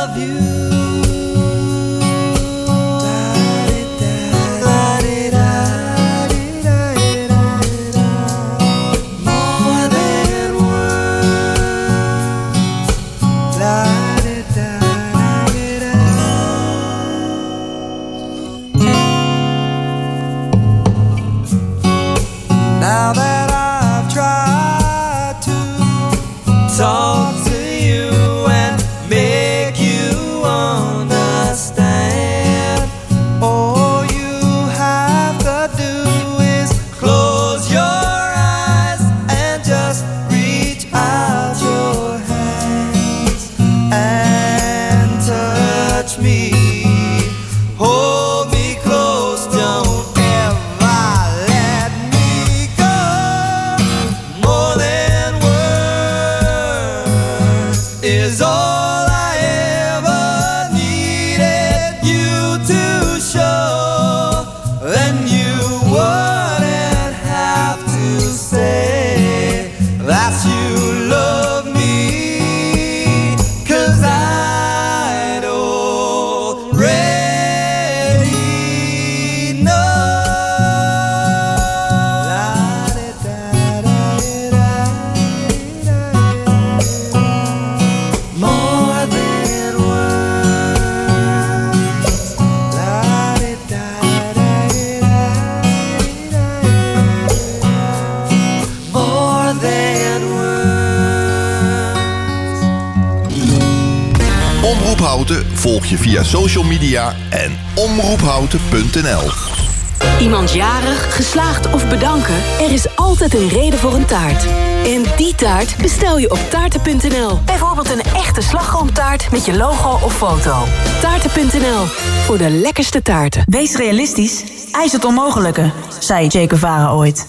love you. Social media en omroephouten.nl. Iemand jarig, geslaagd of bedanken? Er is altijd een reden voor een taart. En die taart bestel je op taarten.nl. Bijvoorbeeld een echte slagroomtaart met je logo of foto. Taarten.nl, voor de lekkerste taarten. Wees realistisch, eis het onmogelijke, zei Che Guevara ooit.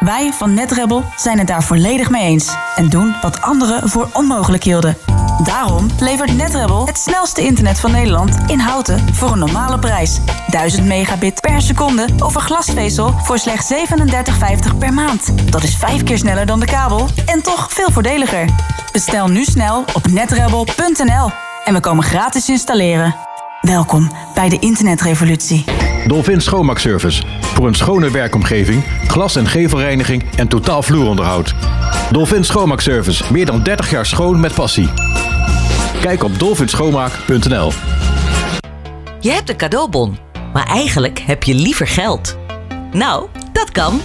Wij van NetRebel zijn het daar volledig mee eens en doen wat anderen voor onmogelijk hielden. Daarom levert NetRebel het snelste internet van Nederland in houten voor een normale prijs. 1000 megabit per seconde over glasvezel voor slechts 37,50 per maand. Dat is vijf keer sneller dan de kabel en toch veel voordeliger. Bestel nu snel op netrebel.nl en we komen gratis installeren. Welkom bij de internetrevolutie. Dolphin Schoonmaakservice. Voor een schone werkomgeving, glas- en gevelreiniging en totaal vloeronderhoud. Dolphin Schoonmaakservice. Meer dan 30 jaar schoon met passie. Kijk op dolphinschoonmaak.nl Je hebt een cadeaubon, maar eigenlijk heb je liever geld. Nou, dat kan.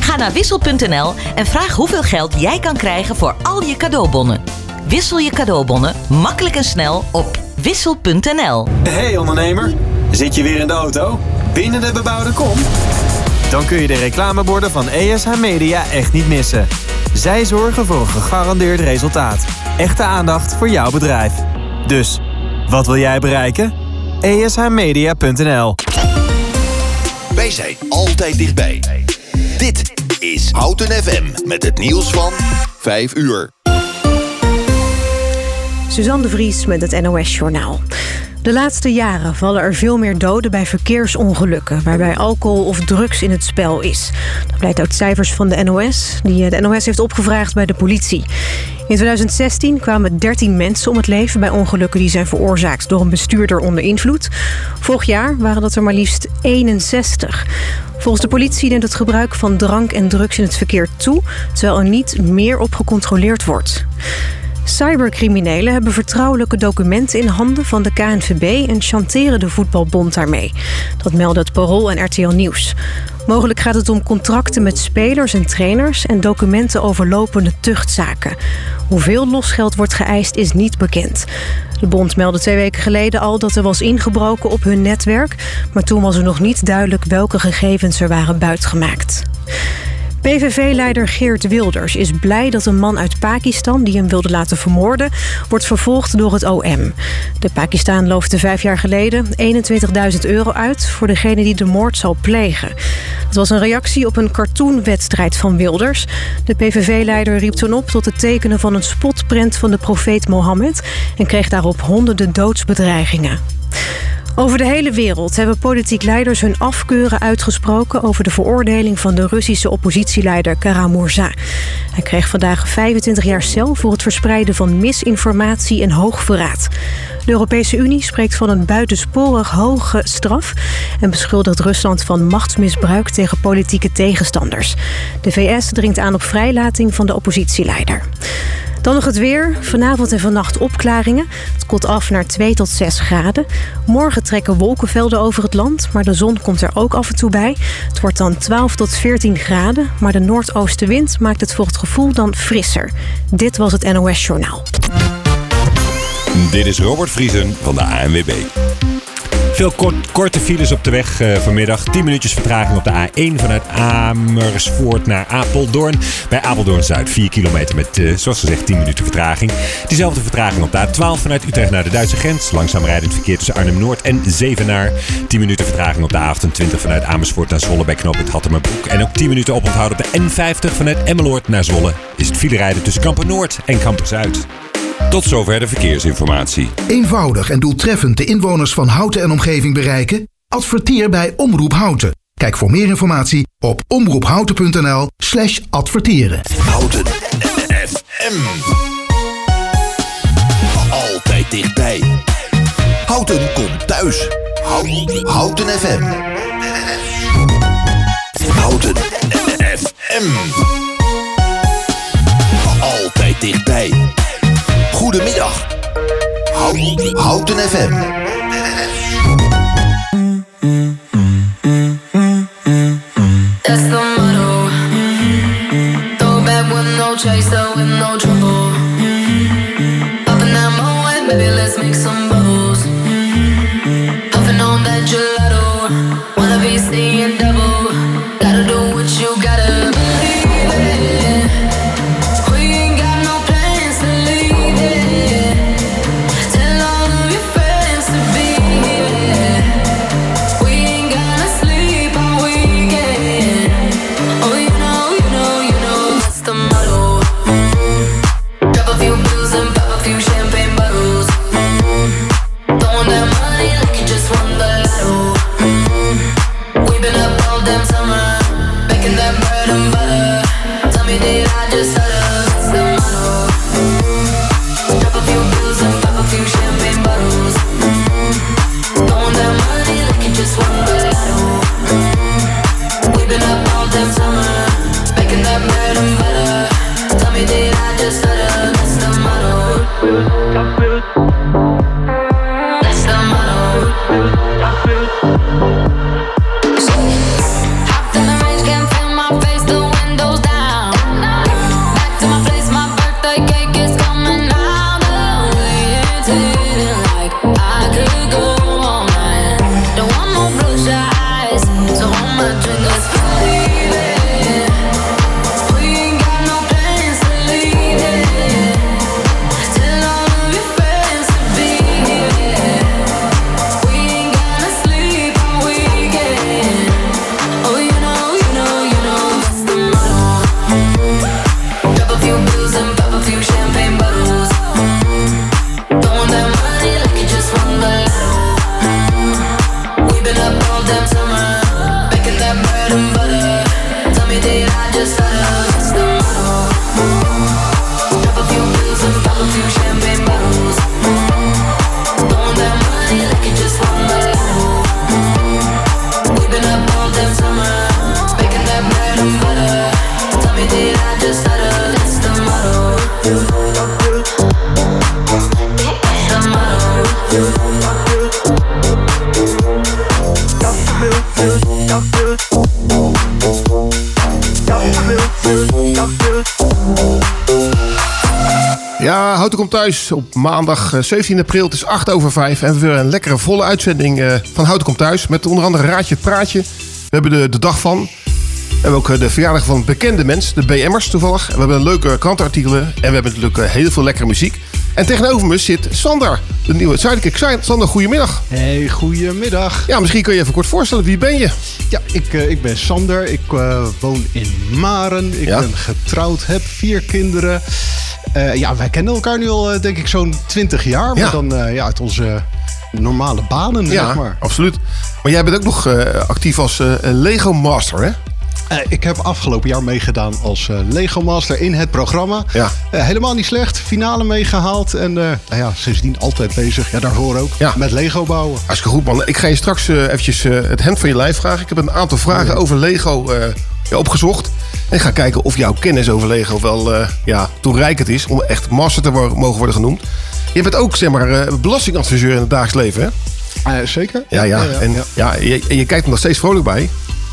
Ga naar wissel.nl en vraag hoeveel geld jij kan krijgen voor al je cadeaubonnen. Wissel je cadeaubonnen makkelijk en snel op wissel.nl. Hey ondernemer, zit je weer in de auto? Binnen de bebouwde kom? Dan kun je de reclameborden van ESH Media echt niet missen. Zij zorgen voor een gegarandeerd resultaat. Echte aandacht voor jouw bedrijf. Dus, wat wil jij bereiken? ESHmedia.nl Wij zijn altijd dichtbij. Dit is Houten FM met het nieuws van 5 uur. Suzanne de Vries met het NOS-journaal. De laatste jaren vallen er veel meer doden bij verkeersongelukken... waarbij alcohol of drugs in het spel is. Dat blijkt uit cijfers van de NOS, die de NOS heeft opgevraagd bij de politie. In 2016 kwamen 13 mensen om het leven bij ongelukken die zijn veroorzaakt door een bestuurder onder invloed. Vorig jaar waren dat er maar liefst 61. Volgens de politie neemt het gebruik van drank en drugs in het verkeer toe, terwijl er niet meer op gecontroleerd wordt. Cybercriminelen hebben vertrouwelijke documenten in handen van de KNVB en chanteren de voetbalbond daarmee. Dat melden het Parool en RTL Nieuws. Mogelijk gaat het om contracten met spelers en trainers en documenten over lopende tuchtzaken. Hoeveel losgeld wordt geëist is niet bekend. De bond meldde twee weken geleden al dat er was ingebroken op hun netwerk, maar toen was er nog niet duidelijk welke gegevens er waren buitgemaakt. PVV-leider Geert Wilders is blij dat een man uit Pakistan... die hem wilde laten vermoorden, wordt vervolgd door het OM. De Pakistan loofde vijf jaar geleden 21.000 euro uit... voor degene die de moord zal plegen. Het was een reactie op een cartoonwedstrijd van Wilders. De PVV-leider riep toen op tot het tekenen van een spotprint van de profeet Mohammed... en kreeg daarop honderden doodsbedreigingen. Over de hele wereld hebben politiek leiders hun afkeuren uitgesproken over de veroordeling van de Russische oppositieleider Karamurza. Hij kreeg vandaag 25 jaar cel voor het verspreiden van misinformatie en hoogverraad. De Europese Unie spreekt van een buitensporig hoge straf en beschuldigt Rusland van machtsmisbruik tegen politieke tegenstanders. De VS dringt aan op vrijlating van de oppositieleider. Dan nog het weer. Vanavond en vannacht opklaringen. Het koelt af naar 2 tot 6 graden. Morgen trekken wolkenvelden over het land, maar de zon komt er ook af en toe bij. Het wordt dan 12 tot 14 graden, maar de noordoostenwind maakt het voor het gevoel dan frisser. Dit was het NOS Journaal. Dit is Robert Vriesen van de ANWB. Veel kort- korte files op de weg eh, vanmiddag. 10 minuutjes vertraging op de A1 vanuit Amersfoort naar Apeldoorn. Bij Apeldoorn Zuid 4 kilometer met, eh, zoals gezegd, 10 minuten vertraging. Diezelfde vertraging op de A12 vanuit Utrecht naar de Duitse grens. Langzaam rijdend verkeer tussen Arnhem-Noord en Zevenaar. 10 minuten vertraging op de A28 vanuit Amersfoort naar Zwolle bij knooppunt Hattemerbroek. En ook 10 minuten oponthoud op de N50 vanuit Emmeloord naar Zwolle. Is het file rijden tussen Kampen Noord en Kampen Zuid. Tot zover de verkeersinformatie. Eenvoudig en doeltreffend de inwoners van Houten en omgeving bereiken? Adverteer bij Omroep Houten. Kijk voor meer informatie op omroephouten.nl slash adverteren. Houten FM. Altijd dichtbij. Houten komt thuis. Houten, Houten FM. Houten FM. Altijd dichtbij. Goedemiddag. Houten, FM. That's the motto. Throw back with no chaser, maandag eh, 17 april. Het is 8 over 5 en we hebben weer een lekkere volle uitzending eh, van Houten komt thuis. Met onder andere Raadje het Praatje. We hebben de, de dag van. We hebben ook eh, de verjaardag van bekende mensen, de BM'ers toevallig. We hebben leuke krantenartikelen en we hebben natuurlijk eh, heel veel lekkere muziek. En tegenover me zit Sander, de nieuwe sidekick. Sander, goedemiddag. Hey, goedemiddag. Ja, misschien kun je even kort voorstellen. Wie ben je? Ja, ik, eh, ik ben Sander. Ik eh, woon in Maren. Ik Ja. ben getrouwd, heb vier kinderen. Eh, ja, wij kennen elkaar nu al, eh, denk ik, zo'n 20 jaar. Maar Ja. dan eh, ja, uit onze normale banen, Ja, zeg maar. absoluut. Maar jij bent ook nog actief als Lego Master, hè? Eh, ik heb afgelopen jaar meegedaan als eh, Lego Master in het programma. Ja. Eh, helemaal niet slecht. Finale meegehaald. En nou ja, sindsdien altijd bezig. Ja, daarvoor ook. Ja. Met Lego bouwen. Hartstikke goed, man. Ik ga je straks eventjes het hemd van je lijf vragen. Ik heb een aantal vragen over Lego opgezocht. En ik ga kijken of jouw kennis over Lego wel ja, toereikend is... om echt master te mogen worden genoemd. Je bent ook, zeg maar, belastingadviseur in het dagelijks leven, hè? Zeker. Ja, ja. En ja. ja, je, en je kijkt er nog steeds vrolijk bij.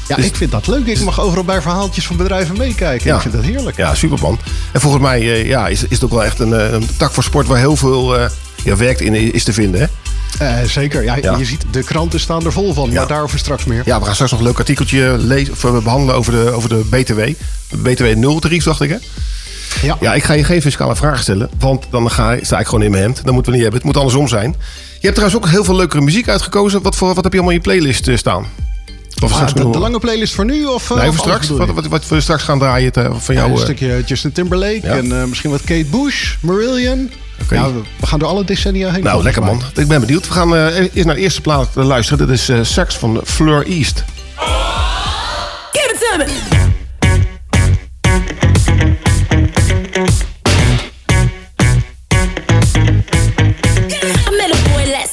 Ja, Dus- ik vind dat leuk. Ik mag overal bij verhaaltjes van bedrijven meekijken. Ja. Ik vind dat heerlijk. Ja, super man. En volgens mij eh, ja, is, is het ook wel echt een, eh, een tak voor sport waar heel veel eh, ja, werk in is te vinden. Hè? Zeker. Ja, Ja. Je ziet, de kranten staan er vol van. Ja. Maar daarover straks meer. Ja, we gaan straks nog een leuk artikeltje lezen, of, eh, behandelen over de, over de BTW. BTW 0 tarief, dacht ik hè? Ja. Ja, ik ga je geen fiscale vragen stellen, want dan ga, sta ik gewoon in mijn hemd. Dat moeten we niet hebben. Het moet andersom zijn. Je hebt trouwens ook heel veel leukere muziek uitgekozen. Wat, voor, wat heb je allemaal in je playlist staan? Of Ah, straks de, lange playlist voor nu? Of, eh, Nee, of voor alles straks. Wat, wat, wat we straks gaan draaien te- van Ja, jou. een eh, stukje Justin Timberlake Ja. en eh, misschien wat Kate Bush, Marillion. Ja, we, we gaan door alle decennia heen. Nou, lekker man. Ik ben benieuwd. We gaan eh, eerst naar de eerste plaat eh, luisteren. Dat is eh Sax van Fleur East. Give it to me.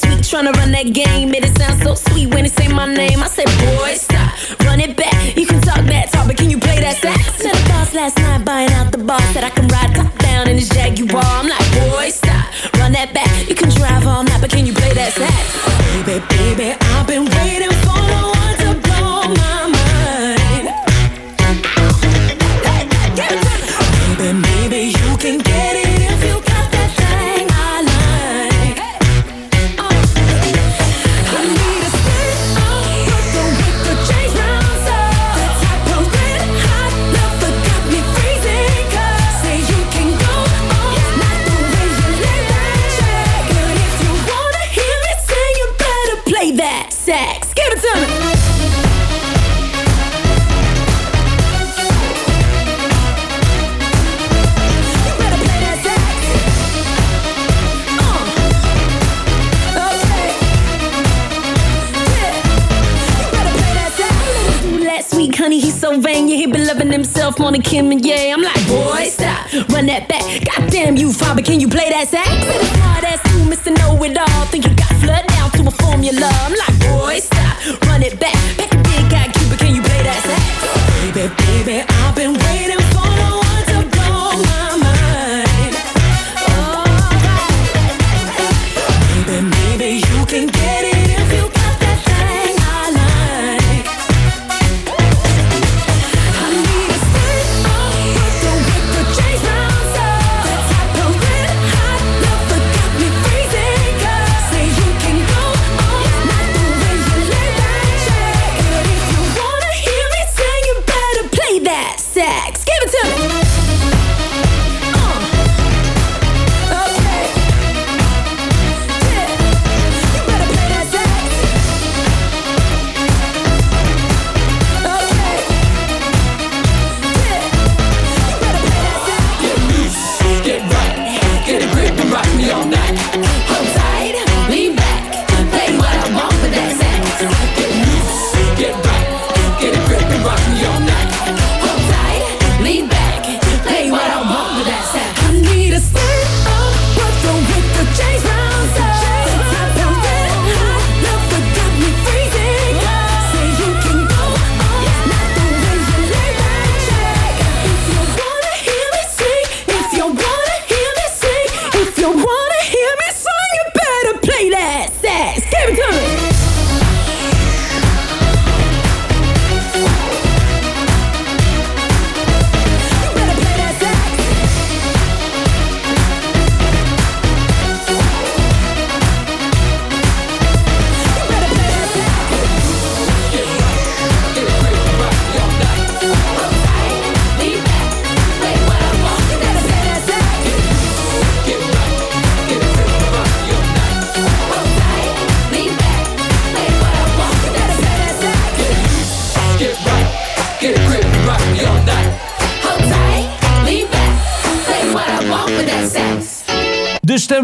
Week tryna run that game. It so sweet when he say my name. I said, boy, stop, run it back. You can talk that talk, but can you play that sax? Met a boss last night buying out the bar. Said I can ride top down in his Jaguar. I'm like, boy, stop, run that back. You can drive all night, but can you play that sax? Baby, baby, himself more Kim and yeah. I'm like, boy, stop, run that back. Goddamn you, father, can you play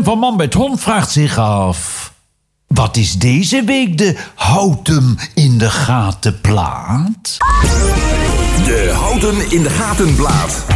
van Man met Hond vraagt zich af... Wat is deze week de Houten in de gaten plaat? De Houten in de Gaten plaat.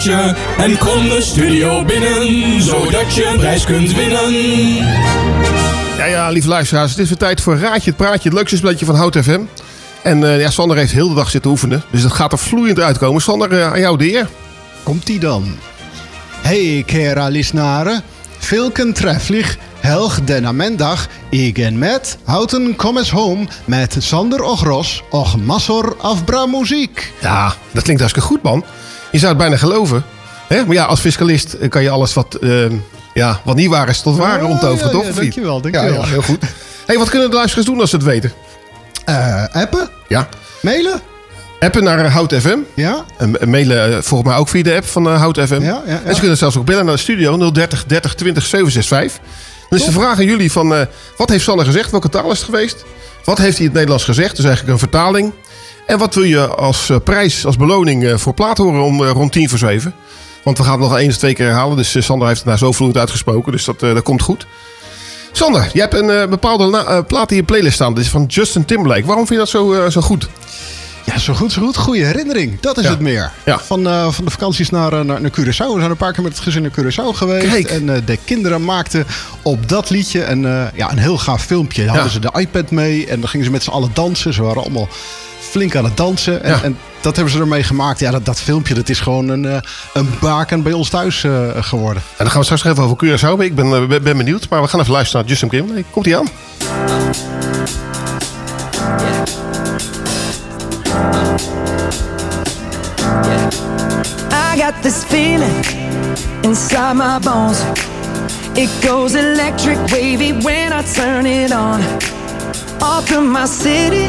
En kom de studio binnen, zodat je een prijs kunt winnen. Ja, ja, lieve luisteraars. Het is weer tijd voor Raadje het Praatje, het leukste spelletje van Hout FM. En eh, ja, Sander heeft heel de dag zitten oefenen. Dus dat gaat er vloeiend uitkomen. Sander, eh, aan jou de eer. Komt-ie dan. Hey, kera lyssnare. Vilken trefflich helg denna mendag igen met Houten Commes Home met Sander och Ros och massor af bra muziek. Ja, dat klinkt hartstikke goed, man. Je zou het bijna geloven. Hè? Maar ja, als fiscalist eh, kan je alles wat, eh, ja, wat niet waar is tot waar omtoveren, ja, toch? ja, dankjewel, Ja, dankjewel. ja, heel goed. hey, wat kunnen de luisteraars doen als ze het weten? Eh, appen? Ja. Mailen? Appen naar eh, Hout FM. Ja. En en mailen volgens mij ook via de app van Hout FM. Ja, ja, En ze kunnen zelfs ook bellen naar de studio 030 30 20 765. Dan is de vraag aan jullie van... wat heeft Sander gezegd? Welke taal is het geweest? Wat heeft hij in het Nederlands gezegd? Dus eigenlijk een vertaling. En wat wil je als eh, prijs, als beloning eh, voor plaat horen om eh, rond tien voor zeven? Want we gaan het nog één of twee keer herhalen. Dus Sander heeft het nou zo vloeiend uitgesproken. Dus dat, dat komt goed. Sander, je hebt een bepaalde plaat in je playlist staan. Dit is van Justin Timberlake. Waarom vind je dat zo, zo goed? Ja, zo goed, zo goed. Goede herinnering. Dat is Ja. het meer. Van, eh, van de vakanties naar, naar, naar Curaçao. We zijn een paar keer met het gezin naar Curaçao geweest. Kijk. En de kinderen maakten op dat liedje een, ja, een heel gaaf filmpje. Dan hadden ze de iPad mee en dan gingen ze met z'n allen dansen. Ze waren allemaal flink aan het dansen. En, Ja. en dat hebben ze ermee gemaakt. Ja, dat, dat filmpje dat is gewoon een, eh, een baken bij ons thuis eh, geworden. En dan gaan we straks even over Curaçao. Ik ben, eh, ben- ben benieuwd. Maar we gaan even luisteren naar Justin Timberlake. Komt hij aan? I got this feeling inside my bones. It goes electric wavy when I turn it on. My city,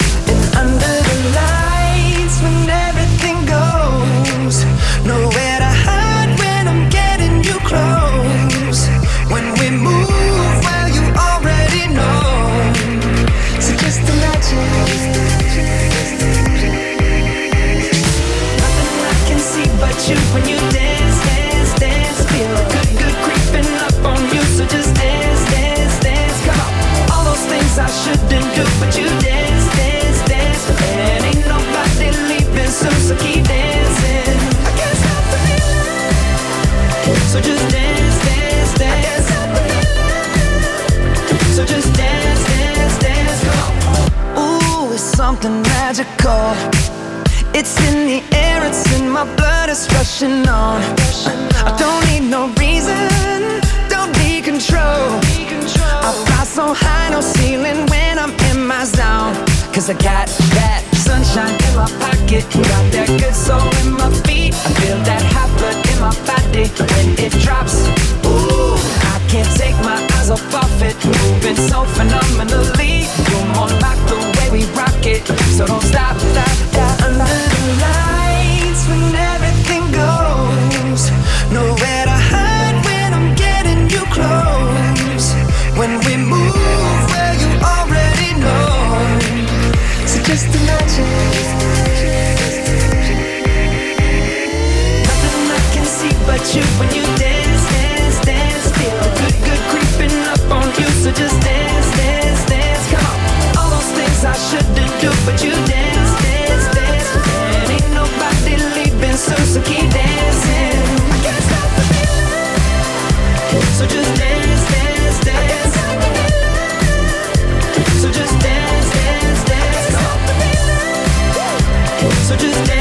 Just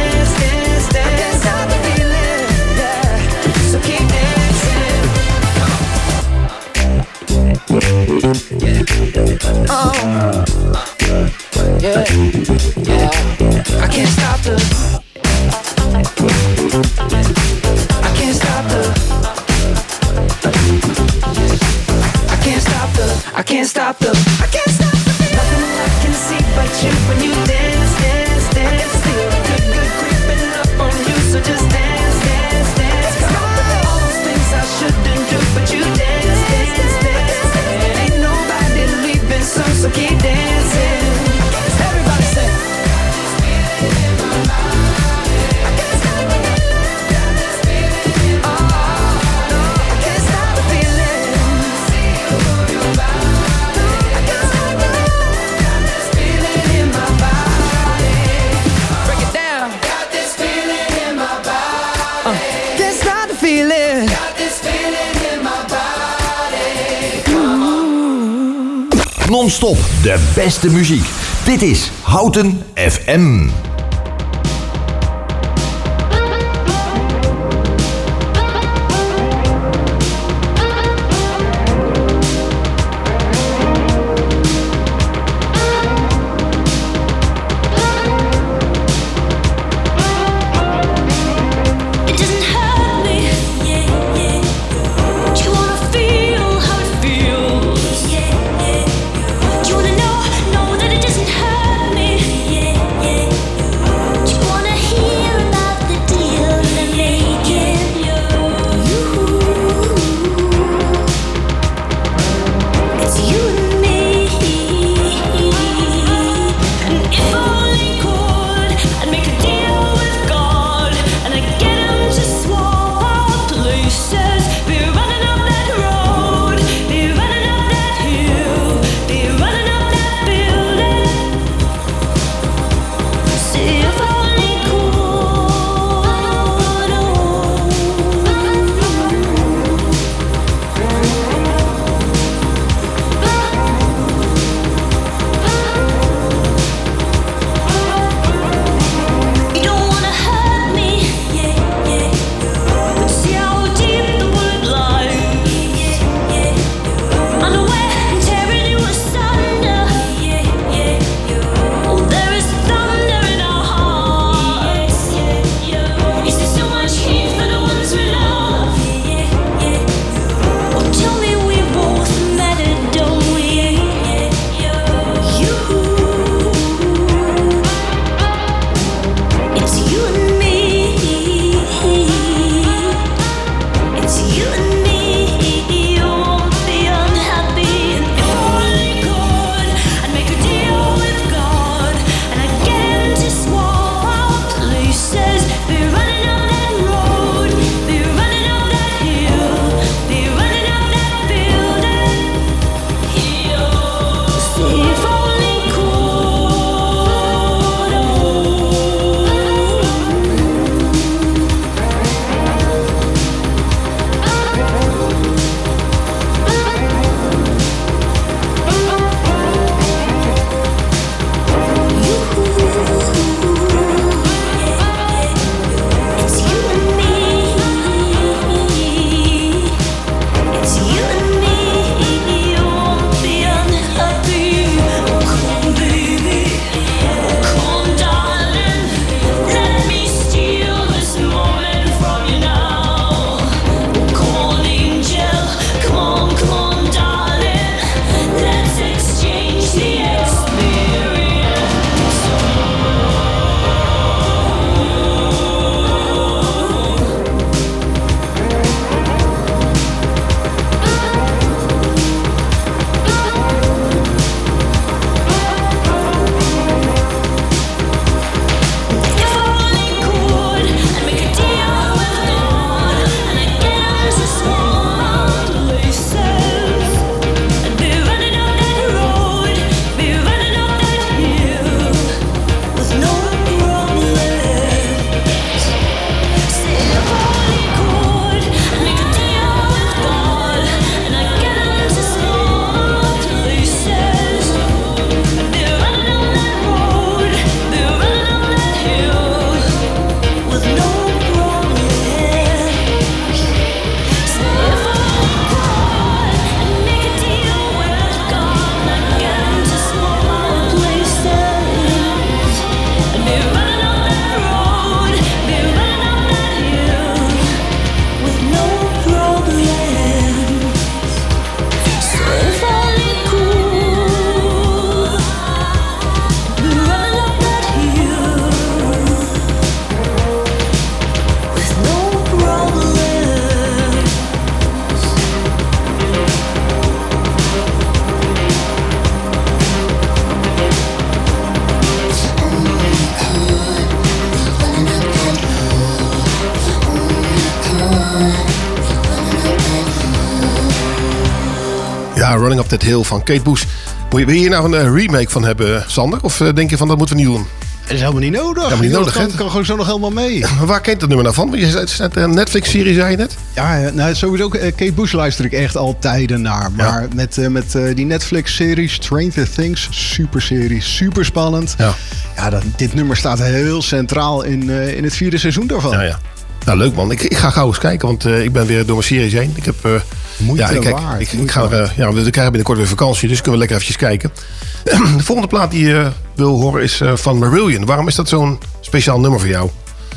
beste muziek. Dit is Houten FM. Ja, Running Up That Hill van Kate Bush. Wil je hier nou een eh, remake van hebben, Sander? Of eh, denk je van dat moeten we niet doen? Dat is helemaal niet nodig. Helemaal niet nodig, Dat hè? kan, kan gewoon zo nog helemaal mee. Waar kent dat nummer nou van? Want Je zei, het is net een Netflix-serie, zei je net. Ja, nou, sowieso eh, Kate Bush luister ik echt al tijden naar. Maar met, eh, met eh, die Netflix-serie Stranger Things, super serie, super spannend. Ja, ja dat, dit nummer staat heel centraal in, eh, in het vierde seizoen daarvan. Ja, ja. Nou, leuk man. Ik, ik ga gauw eens kijken, want eh, ik ben weer door mijn series heen. Ik heb... eh, Moeite ja, kijk, waard, ik, ik ga, er, eh, ja, we krijgen binnenkort weer vakantie, dus kunnen we lekker eventjes kijken. De volgende plaat die je wil horen is eh, van Marillion. Waarom is dat zo'n speciaal nummer voor jou?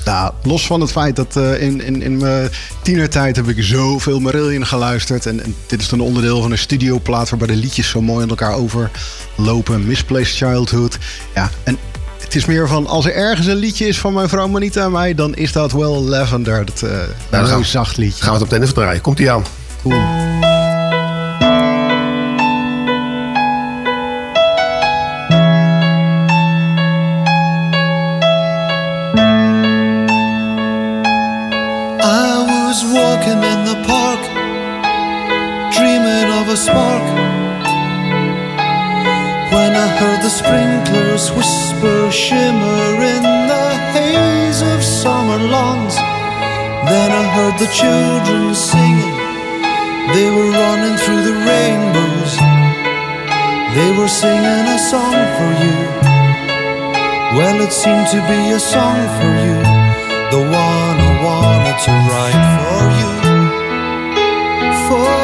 Nou, los van het feit dat eh, in, in, in mijn tienertijd heb ik zoveel Marillion geluisterd. En, en dit is dan een onderdeel van een studioplaat waarbij de liedjes zo mooi in elkaar overlopen. Misplaced Childhood. Ja, en het is meer van als er ergens een liedje is van mijn vrouw Manita en mij, dan is dat wel Lavender. Dat, eh Nou, dan een zacht liedje. Gaan we het op even draaien. Komt ie aan. I was walking in the park, dreaming of a spark. When I heard the sprinklers whisper, shimmer in the haze of summer lawns. Then I heard the children Well, it seemed to be a song for you, the one I wanted to write for you. For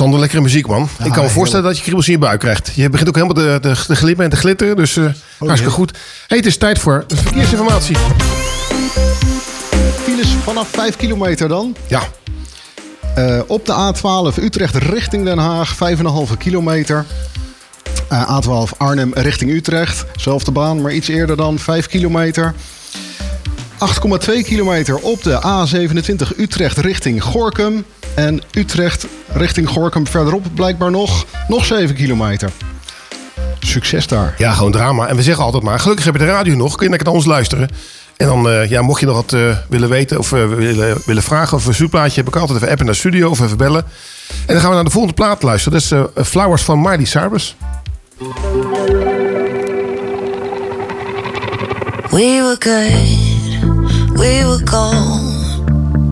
Sander, lekkere muziek, man. ik kan me voorstellen dat je kriebels in je buik krijgt. Je begint ook helemaal te, te, te glippen en te glitteren, dus eh hartstikke goed. Hey, het is tijd voor verkeersinformatie. Files vanaf 5 kilometer dan. Ja. Eh, op de A12 Utrecht richting Den Haag, 5,5 kilometer. Eh, A12 Arnhem richting Utrecht, zelfde baan, maar iets eerder dan 5 kilometer. 8,2 kilometer op de A27 Utrecht richting Gorkum. En Utrecht richting Gorkum verderop blijkbaar nog, nog 7 kilometer. Succes daar. Ja, gewoon drama. En we zeggen altijd maar, gelukkig heb je de radio nog, kun je lekker naar ons luisteren. En dan, eh, ja, mocht je nog wat eh, willen weten of eh, willen, willen vragen of een zoekplaatje, heb ik altijd even appen naar studio of even bellen. En dan gaan we naar de volgende plaat luisteren. Dat is Flowers van Miley Cyrus. We were good, we were.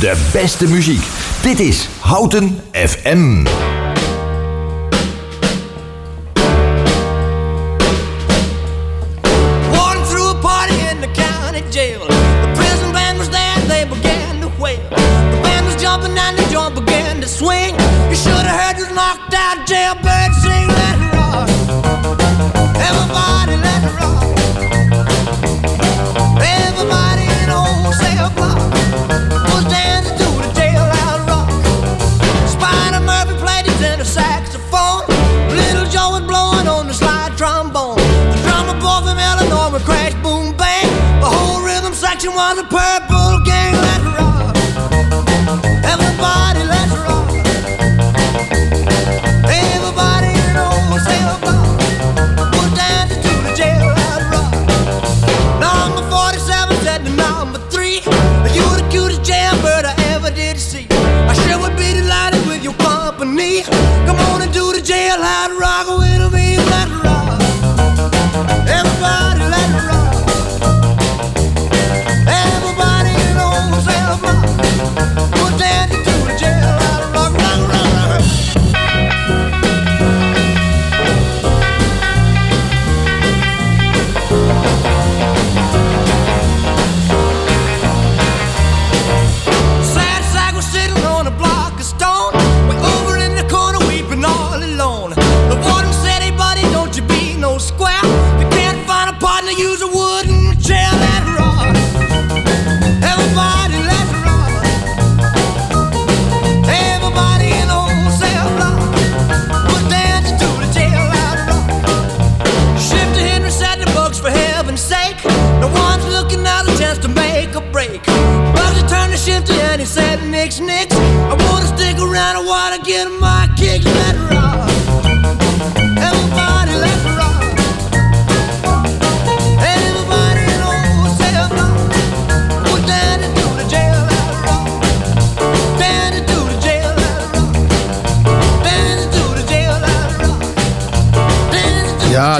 De beste muziek. Dit is Houten FM.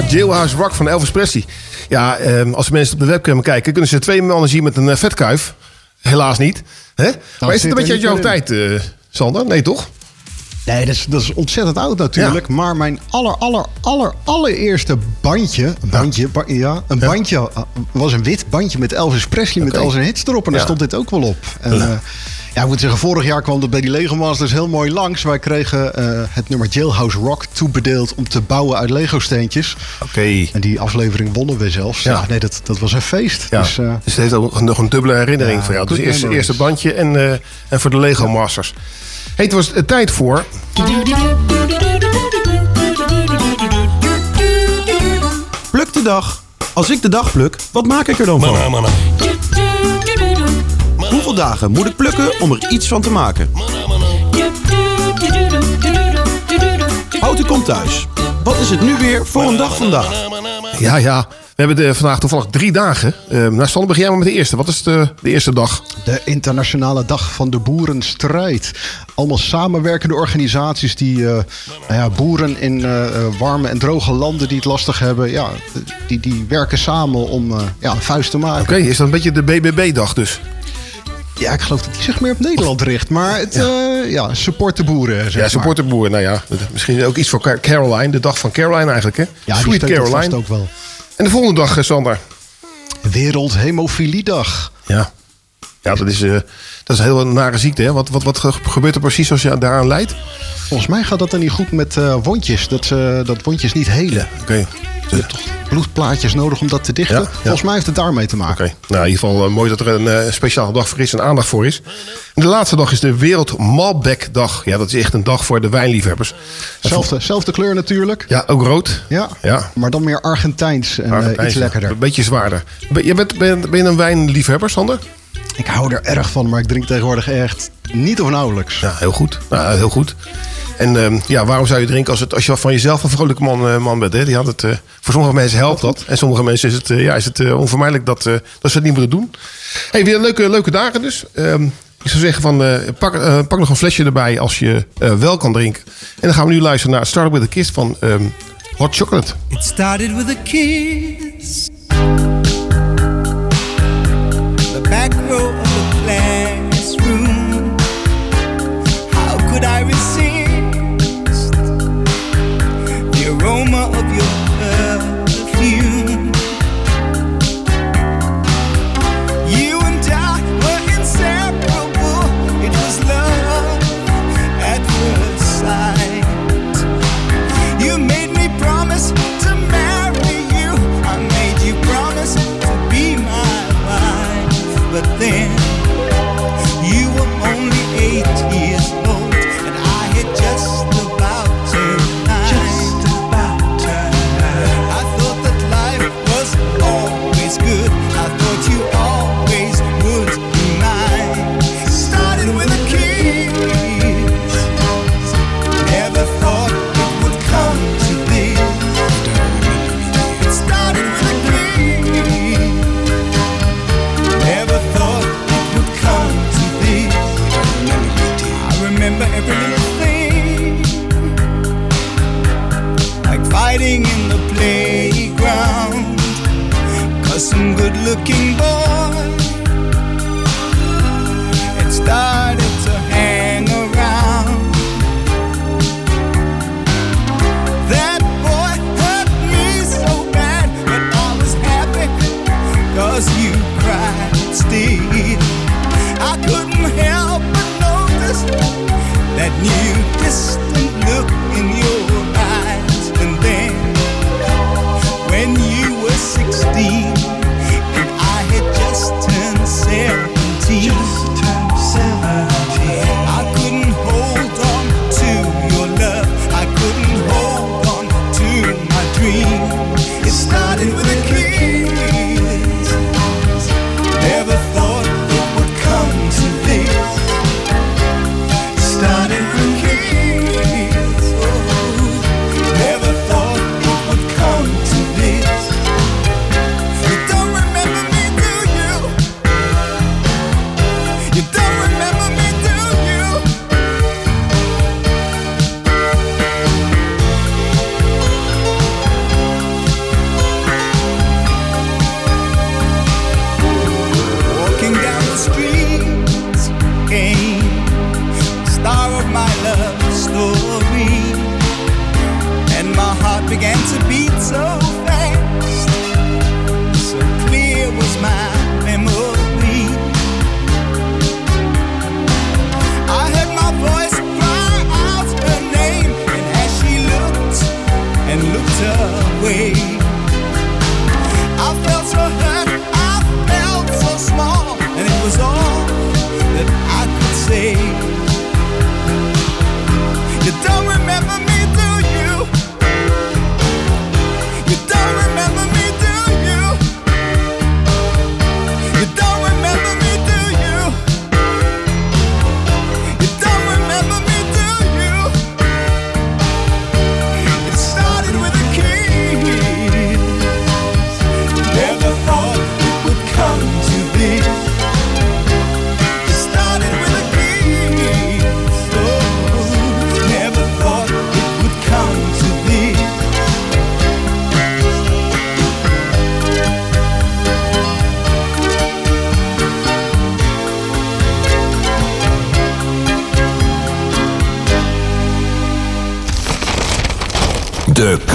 Jailhouse Rock van Elvis Presley. Ja, ehm, als mensen op de webcam kijken, kunnen ze twee mannen zien met een eh, vetkuif. Helaas niet. Hè? maar is het een beetje uit jouw tijd, eh, Sander? Nee, toch? Nee, dat is, dat is ontzettend oud natuurlijk. Maar mijn aller, aller, aller, allereerste bandje... Een bandje, ba- ja, een bandje uh, was een wit bandje met Elvis Presley... met al zijn hits erop. En daar Ja. stond dit ook wel op. En, eh, ja, ik moet zeggen, vorig jaar kwam dat bij die Lego Masters heel mooi langs. Wij kregen eh, het nummer Jailhouse Rock toebedeeld... om te bouwen uit Lego-steentjes. Oké. En die aflevering wonnen we zelfs. Ja, nee, dat, dat was een feest. Ja. Dus, eh, Dus het heeft ook nog een dubbele herinnering Ja, voor jou. Dus eerst, memories. eerste bandje en, eh, en voor de Lego Masters. Hey, het was tijd voor... Pluk de dag. Als ik de dag pluk, wat maak ik er dan van? Dagen moet ik plukken om er iets van te maken? Houten komt thuis. Wat is het nu weer voor een dag vandaag? Ja, ja. We hebben de, vandaag toevallig drie dagen. Uh, nou, Sander, begin jij maar met de eerste. Wat is de, de eerste dag? De Internationale Dag van de Boerenstrijd. Allemaal samenwerkende organisaties die eh, nou ja, boeren in eh, eh, warme en droge landen die het lastig hebben, ja, die, die werken samen om eh, ja, een vuist te maken. Oké, is dat een beetje de BBB-dag dus? Ja, ik geloof dat die zich meer op Nederland richt. Maar het, ja, ja support de boeren. Ja, support de boer. Nou ja, misschien ook iets voor Car- Caroline. De dag van Caroline eigenlijk, hè? Ja, Sweet Caroline. ook wel. En de volgende dag, eh, Sander? Wereldhemofiliedag. Ja. Ja, dat is, eh, dat is een heel nare ziekte, hè? Wat, wat, wat ge- gebeurt er precies als je daaraan lijdt? Volgens mij gaat dat dan niet goed met eh, wondjes. Dat, dat wondjes niet helen. Oké. Je hebt toch bloedplaatjes nodig om dat te dichten? Ja, ja. Volgens mij heeft het daarmee te maken. Oké. Nou, in ieder geval eh, mooi dat er een eh, speciale dag voor is en aandacht voor is. En de laatste dag is de Wereld Malbec-dag. Ja, dat is echt een dag voor de wijnliefhebbers. Zelfde, zelfde kleur natuurlijk. Ja, ook rood. Ja, Ja. maar dan meer Argentijns en iets lekkerder. Een beetje zwaarder. Ben, je bent, ben, ben je een wijnliefhebber, Sander? Ik hou er erg van, maar ik drink tegenwoordig echt niet of nauwelijks. Ja, heel goed. Nou, heel goed. En ehm, ja, waarom zou je drinken als, het, als je van jezelf een vrolijke man, eh, man bent? Hè? Die had het, eh, voor sommige mensen helpt dat. En sommige mensen is het, eh, ja, is het onvermijdelijk dat, eh, dat ze het niet moeten doen. Hey, weer leuke, leuke dagen dus. Ehm, ik zou zeggen, van, eh, pak, eh, pak nog een flesje erbij als je eh, wel kan drinken. En dan gaan we nu luisteren naar Start With A Kiss van ehm, Hot Chocolate. It started with a kiss. The back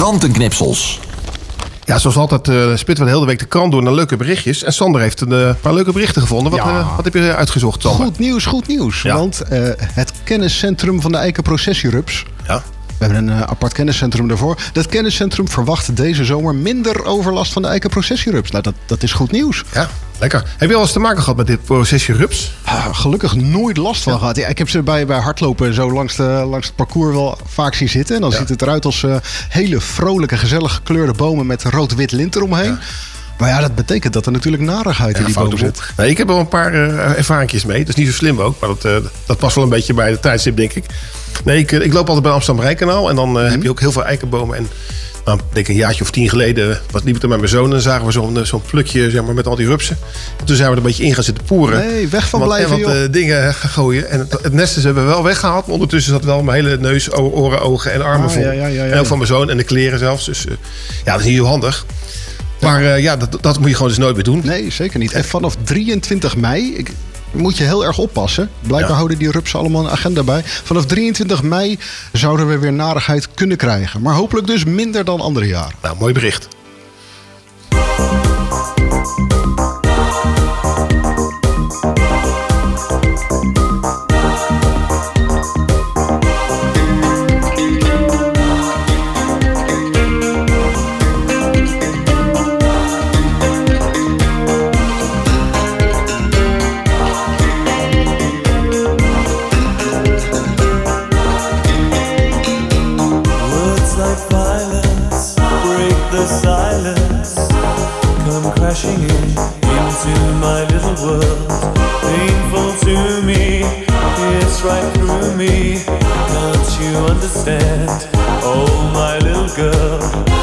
krantenknipsels. Ja, zoals altijd eh, spitten we de hele week de krant door naar leuke berichtjes. En Sander heeft een eh, paar leuke berichten gevonden. Wat, Ja. eh, wat heb je uitgezocht, Sander? Goed nieuws, goed nieuws. Ja. Want eh, het kenniscentrum van de eikenprocessierups... Ja. We hebben een eh, apart kenniscentrum daarvoor. Dat kenniscentrum verwacht deze zomer minder overlast van de eikenprocessierups. Nou, dat, dat is goed nieuws. Ja, lekker. Heb je al eens te maken gehad met dit processie rups? Ah, gelukkig nooit last van gehad. Ja, ik heb ze bij, bij hardlopen zo langs, de, langs het parcours wel vaak zien zitten. En dan ziet het eruit als eh, hele vrolijke, gezellig gekleurde bomen met rood-wit lint eromheen. Maar ja, dat betekent dat er natuurlijk narigheid in die bomen zit. Nee, ik heb er wel een paar eh ervaringjes mee. Dat is niet zo slim ook, maar dat, dat past wel een beetje bij de tijdstip, denk ik. Nee, ik, ik loop altijd bij Amsterdam Rijkanaal en dan Mhm. eh, heb je ook heel veel eikenbomen. En nou, ik denk een jaartje of tien geleden was liep er met mijn zoon en zagen we zo'n eh, zo'n plukje zeg maar, met al die rupsen. En toen zijn we er een beetje in gaan zitten poeren. Nee, weg van Wat- blijven, En wat eh, dingen gaan gooien. En het, het nest is hebben we wel weggehaald. Maar ondertussen zat wel mijn hele neus, oren, ogen en armen Ah, vol. ja, ja, ja, ja. En ook van mijn zoon en de kleren zelfs. Dus ja, dat is niet heel handig. Maar ja, dat, dat moet je gewoon dus nooit meer doen. Nee, zeker niet. En vanaf 23 mei ik, moet je heel erg oppassen. Blijkbaar Ja. houden die rupsen allemaal een agenda bij. Vanaf 23 mei zouden we weer narigheid kunnen krijgen. Maar hopelijk dus minder dan andere jaren. Nou, mooi bericht. Right through me. Can't you understand? Oh, my little girl.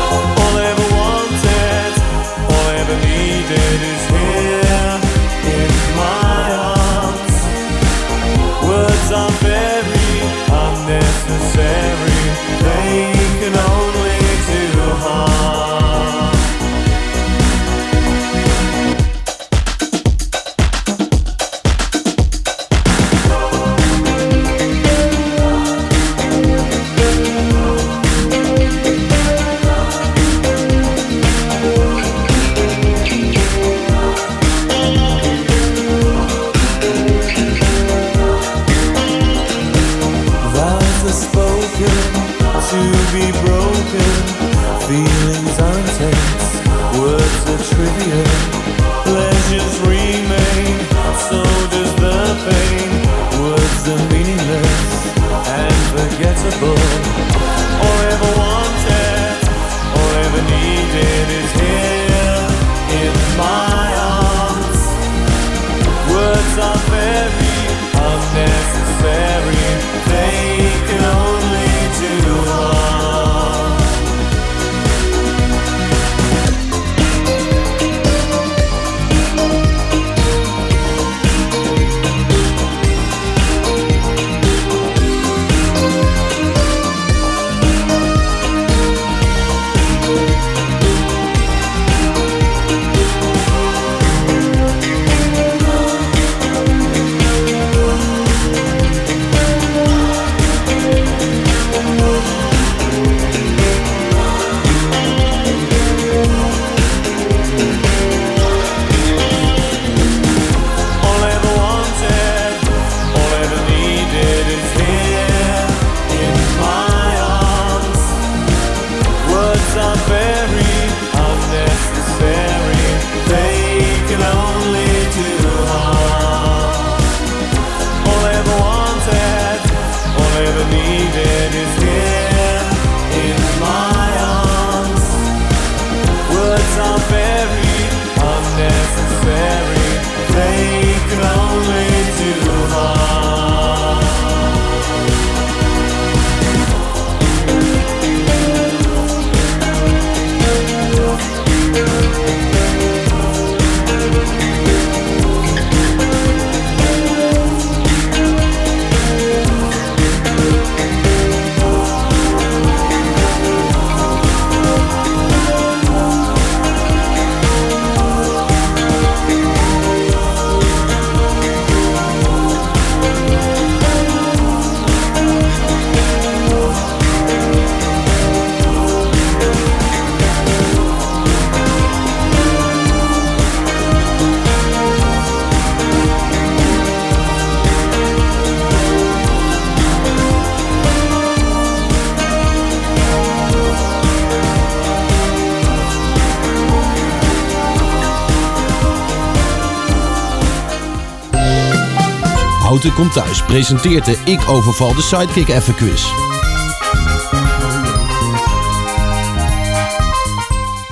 Houten komt thuis presenteert de Ik overval de Sidekick even quiz.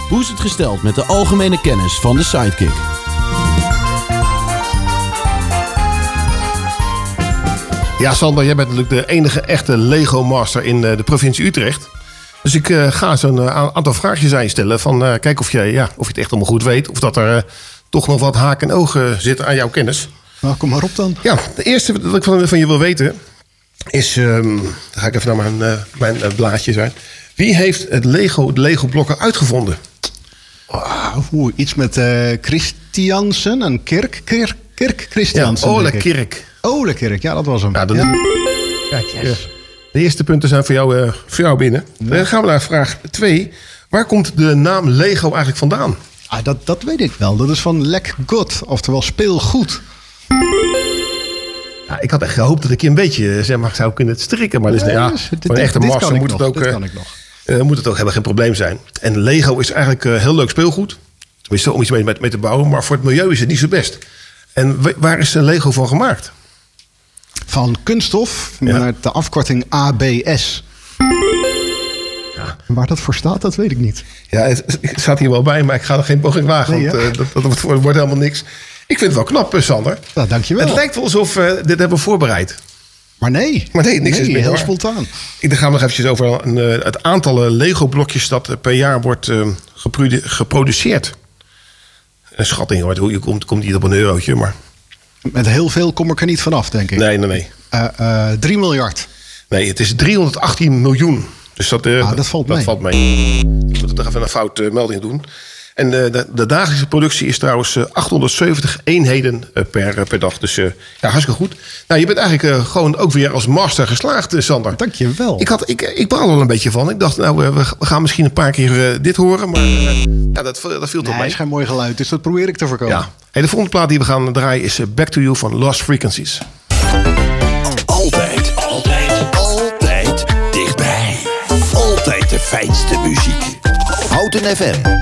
Hoe is het gesteld met de algemene kennis van de Sidekick? Ja, Sander, jij bent natuurlijk de enige echte Lego Master in eh, de provincie Utrecht. Dus ik eh, ga zo'n eh, aantal vraagjes aan je stellen. Van, kijk of je, ja, of je het echt allemaal goed weet. Of dat er toch nog wat haak en ogen zitten aan jouw kennis. Nou, kom maar op dan. Ja, de eerste wat ik van, van je wil weten is... ehm, dan ga ik even naar mijn, eh, mijn eh, blaadjes uit. Wie heeft het Lego, de Lego-blokken uitgevonden? Ah, Oeh, iets met eh Christiansen en Kirk. Kirk, Kirk Ja, Christiansen. Ole denk ik. Kirk. Ole Kirk, ja, dat was hem. Ja, Ja. Kijk, eh, de eerste punten zijn voor jou, eh, voor jou binnen. Dan gaan we naar vraag 2. Waar komt de naam Lego eigenlijk vandaan? Ah, dat, dat weet ik wel. Dat is van Lek God, oftewel speelgoed. Ja, ik had echt gehoopt dat ik je een beetje eh, zeg maar, zou kunnen strikken. Maar dus, ja, dus dit- voor een echte master ik moet nog, het ook, eh, kan ik nog. eh, moet het ook helemaal geen probleem zijn. En Lego is eigenlijk eh, heel leuk speelgoed. Tenminste, om iets mee, mee te bouwen. Maar voor het milieu is het niet zo best. En wa- waar is eh, Lego van gemaakt? Van kunststof met de afkorting ABS. Waar dat voor staat, dat weet ik niet. Ja, het, het staat hier wel bij, maar ik ga er geen poging wagen. Nee, want eh, dat, wordt helemaal niks. Ik vind het wel knap, eh, Sander. Nou, dankjewel. Het lijkt wel alsof we dit hebben voorbereid. Maar nee. Maar nee, niks Nee, is meer heel waar. spontaan. Ik dan gaan we nog eventjes over een, eh, het aantal eh, Lego-blokjes dat eh, per jaar wordt eh, geprodu- geproduceerd. Een schatting hoor, hoe je komt, komt niet op een eurotje, maar... Met heel veel kom ik er niet vanaf, denk ik. Nee, nee, nee. Eh, eh, 3 miljard. Nee, het is 318 miljoen. Dus dat, eh, Ah, dat valt mee. valt mee. Ik moet er even een fout eh, melding doen. En eh, de, de dagelijkse productie is trouwens eh, 870 eenheden eh, per, eh, per dag. Dus eh, ja, hartstikke goed. Nou, je bent eigenlijk eh, gewoon ook weer als master geslaagd, eh, Sander. Dankjewel. Ik, had, ik, ik baal er wel een beetje van. Ik dacht, nou, eh, we, we gaan misschien een paar keer eh, dit horen. Maar eh, ja, dat, dat viel toch Nee, mee. is geen mooi geluid, dus dat probeer ik te voorkomen. Ja. Hey, de volgende plaat die we gaan draaien is eh, Back to You van Lost Frequencies. Altijd, altijd, altijd dichtbij. Altijd de fijnste muziek. Houten FM.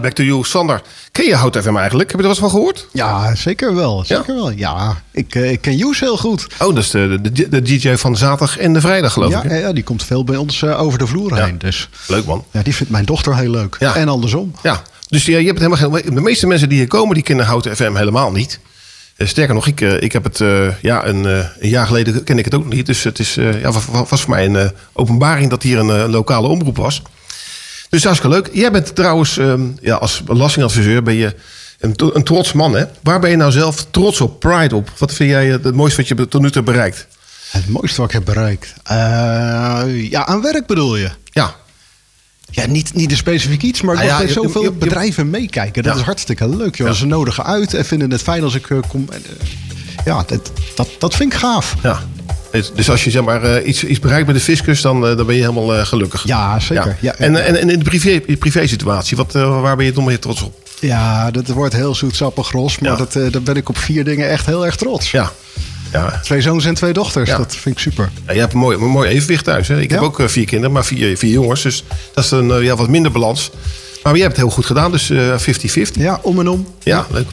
Back to you. Sander, ken je Hout FM eigenlijk? Heb je er wat van gehoord? Ja, zeker wel. Zeker wel. Ja, ik, eh, ik ken Joes heel goed. Oh, dat is de, de, de DJ van zaterdag en de vrijdag, geloof ja, ik. hè? ja, die komt veel bij ons eh, over de vloer heen. Dus Leuk, man. ja, die vindt mijn dochter heel leuk. En andersom. Ja, dus ja, je hebt helemaal geen... De meeste mensen die hier komen, die kennen Hout FM helemaal niet. Eh, Sterker nog, ik, ik heb het ja, een, een jaar geleden ken ik het ook niet. Dus het is, ja, wa- wa- was voor mij een openbaring dat hier een lokale omroep was. Dus hartstikke leuk. Jij bent trouwens, ehm, ja, als belastingadviseur ben je een, een trots man, hè? Waar ben je nou zelf trots op, pride op? Wat vind jij eh, het mooiste wat je tot nu toe bereikt? Het mooiste wat ik heb bereikt? Eh, ja, aan werk bedoel je? Ja. Ja, niet, niet een specifiek iets, maar ik Ah, ja, bij je- zoveel je- je- bedrijven meekijken. Dat Ja. is hartstikke leuk, joh. Ze nodigen uit en vinden het fijn als ik eh, kom. En, ja, dat, dat, dat vind ik gaaf. Ja. Dus- Dus als je zeg maar, eh, iets, iets bereikt met de fiscus, dan, eh, dan ben je helemaal eh, gelukkig. Ja, zeker. Ja, en, ja. en, en in de privé, privé situatie, wat, eh, waar ben je nog meer trots op? Ja, dat wordt heel zoetsappig gros, maar dat, eh, daar ben ik op vier dingen echt heel erg trots. Ja. ja. Twee zoons en twee dochters, dat vind ik super. Ja, je hebt een mooi, een mooi evenwicht thuis. Hè? Ik heb ook vier kinderen, maar vier, vier jongens. Dus dat is een ja, wat minder balans. Maar jij hebt het heel goed gedaan, dus eh, 50-50. Ja, om en om. Ja, leuk.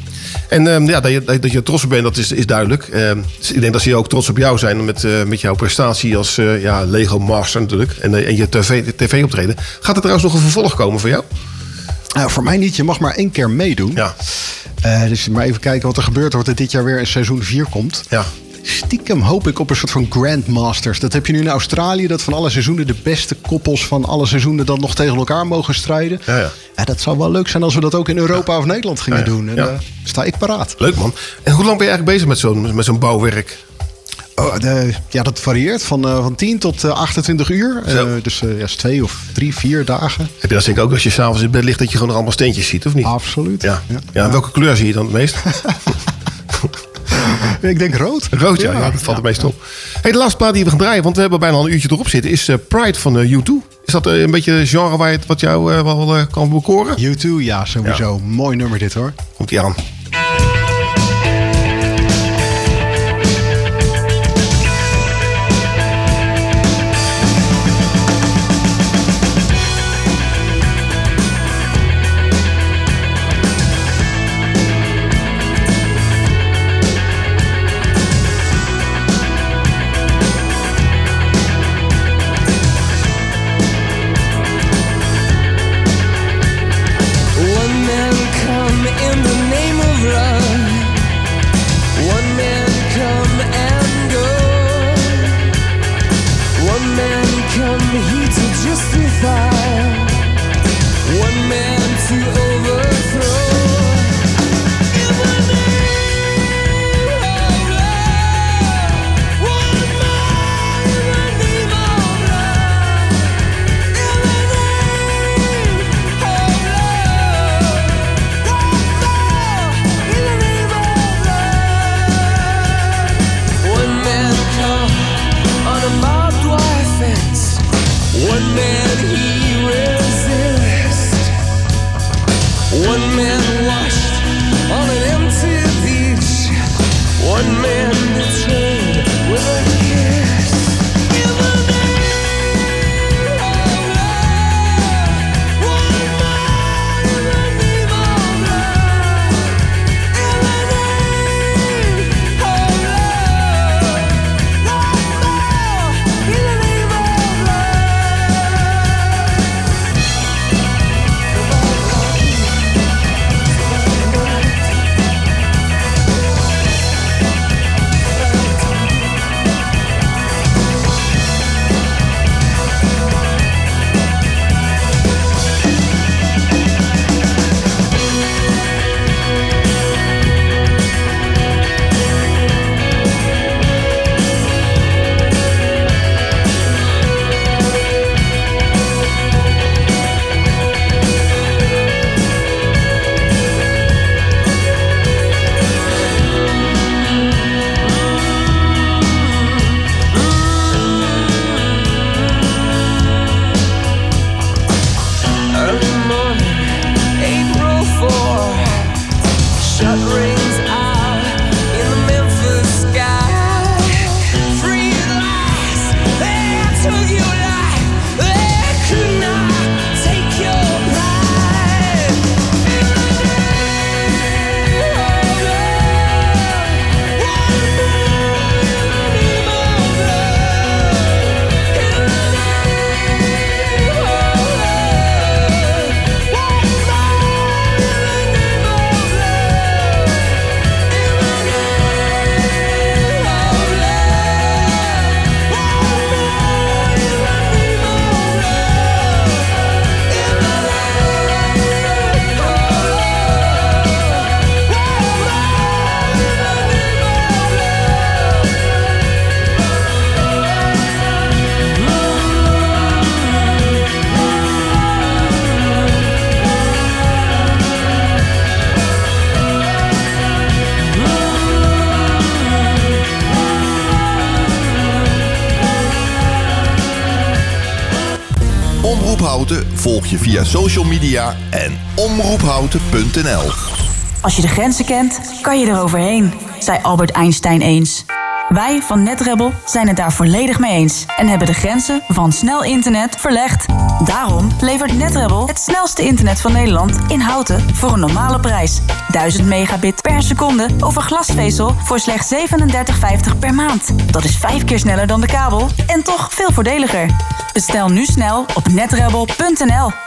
En ehm, ja, dat, je, dat je trots op bent, dat is, is duidelijk. Ehm, dus ik denk dat ze ook trots op jou zijn met, eh, met jouw prestatie als eh, ja, Lego Master natuurlijk. En, eh, en je tv, tv-optreden. Gaat er trouwens nog een vervolg komen voor jou? Nou, voor mij niet. Je mag maar één keer meedoen. Ja. Eh, dus maar even kijken wat er gebeurt. Wordt er dit jaar weer een seizoen 4 komt. Ja. Stiekem hoop ik op een soort van Grandmasters. Dat heb je nu in Australië. Dat van alle seizoenen de beste koppels van alle seizoenen dan nog tegen elkaar mogen strijden. Ja, ja. Ja, dat zou wel leuk zijn als we dat ook in Europa of Nederland gingen Ja, ja. doen. En Ja. eh, sta ik paraat. Leuk man. En hoe lang ben je eigenlijk bezig met zo'n met zo'n bouwwerk? Oh, de- ja, dat varieert van, eh, van 10 tot eh, 28 uur. Eh, Zo. dus ja, is twee of drie, vier dagen. Heb je dat zeker ook als je s'avonds in bed ligt dat je gewoon nog allemaal steentjes ziet, of niet? Absoluut. Ja. ja. en welke kleur zie je dan het meest? ik denk rood. Rood, ja. ja, dat valt het meest op. Hey, de laatste plaat die we gaan draaien, want we hebben bijna al een uurtje erop zitten, is eh, Pride van eh, U2. Is dat eh, een beetje een genre waar je, wat jou eh, wel eh, kan bekoren? U2, ja, sowieso. Mooi nummer dit hoor. Komt ie aan. Via social media en omroephouten.nl. Als je de grenzen kent, kan je eroverheen, zei Albert Einstein eens. Wij van NetRebel zijn het daar volledig mee eens en hebben de grenzen van snel internet verlegd. Daarom levert NetRebel het snelste internet van Nederland in houten voor een normale prijs. 1000 megabit per seconde over glasvezel voor slechts 37,50 per maand. Dat is vijf keer sneller dan de kabel en toch veel voordeliger. Bestel nu snel op netrebel.nl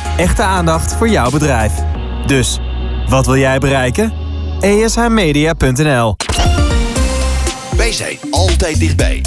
Echte aandacht voor jouw bedrijf. Dus, wat wil jij bereiken? ESHmedia.nl Wij zijn altijd dichtbij.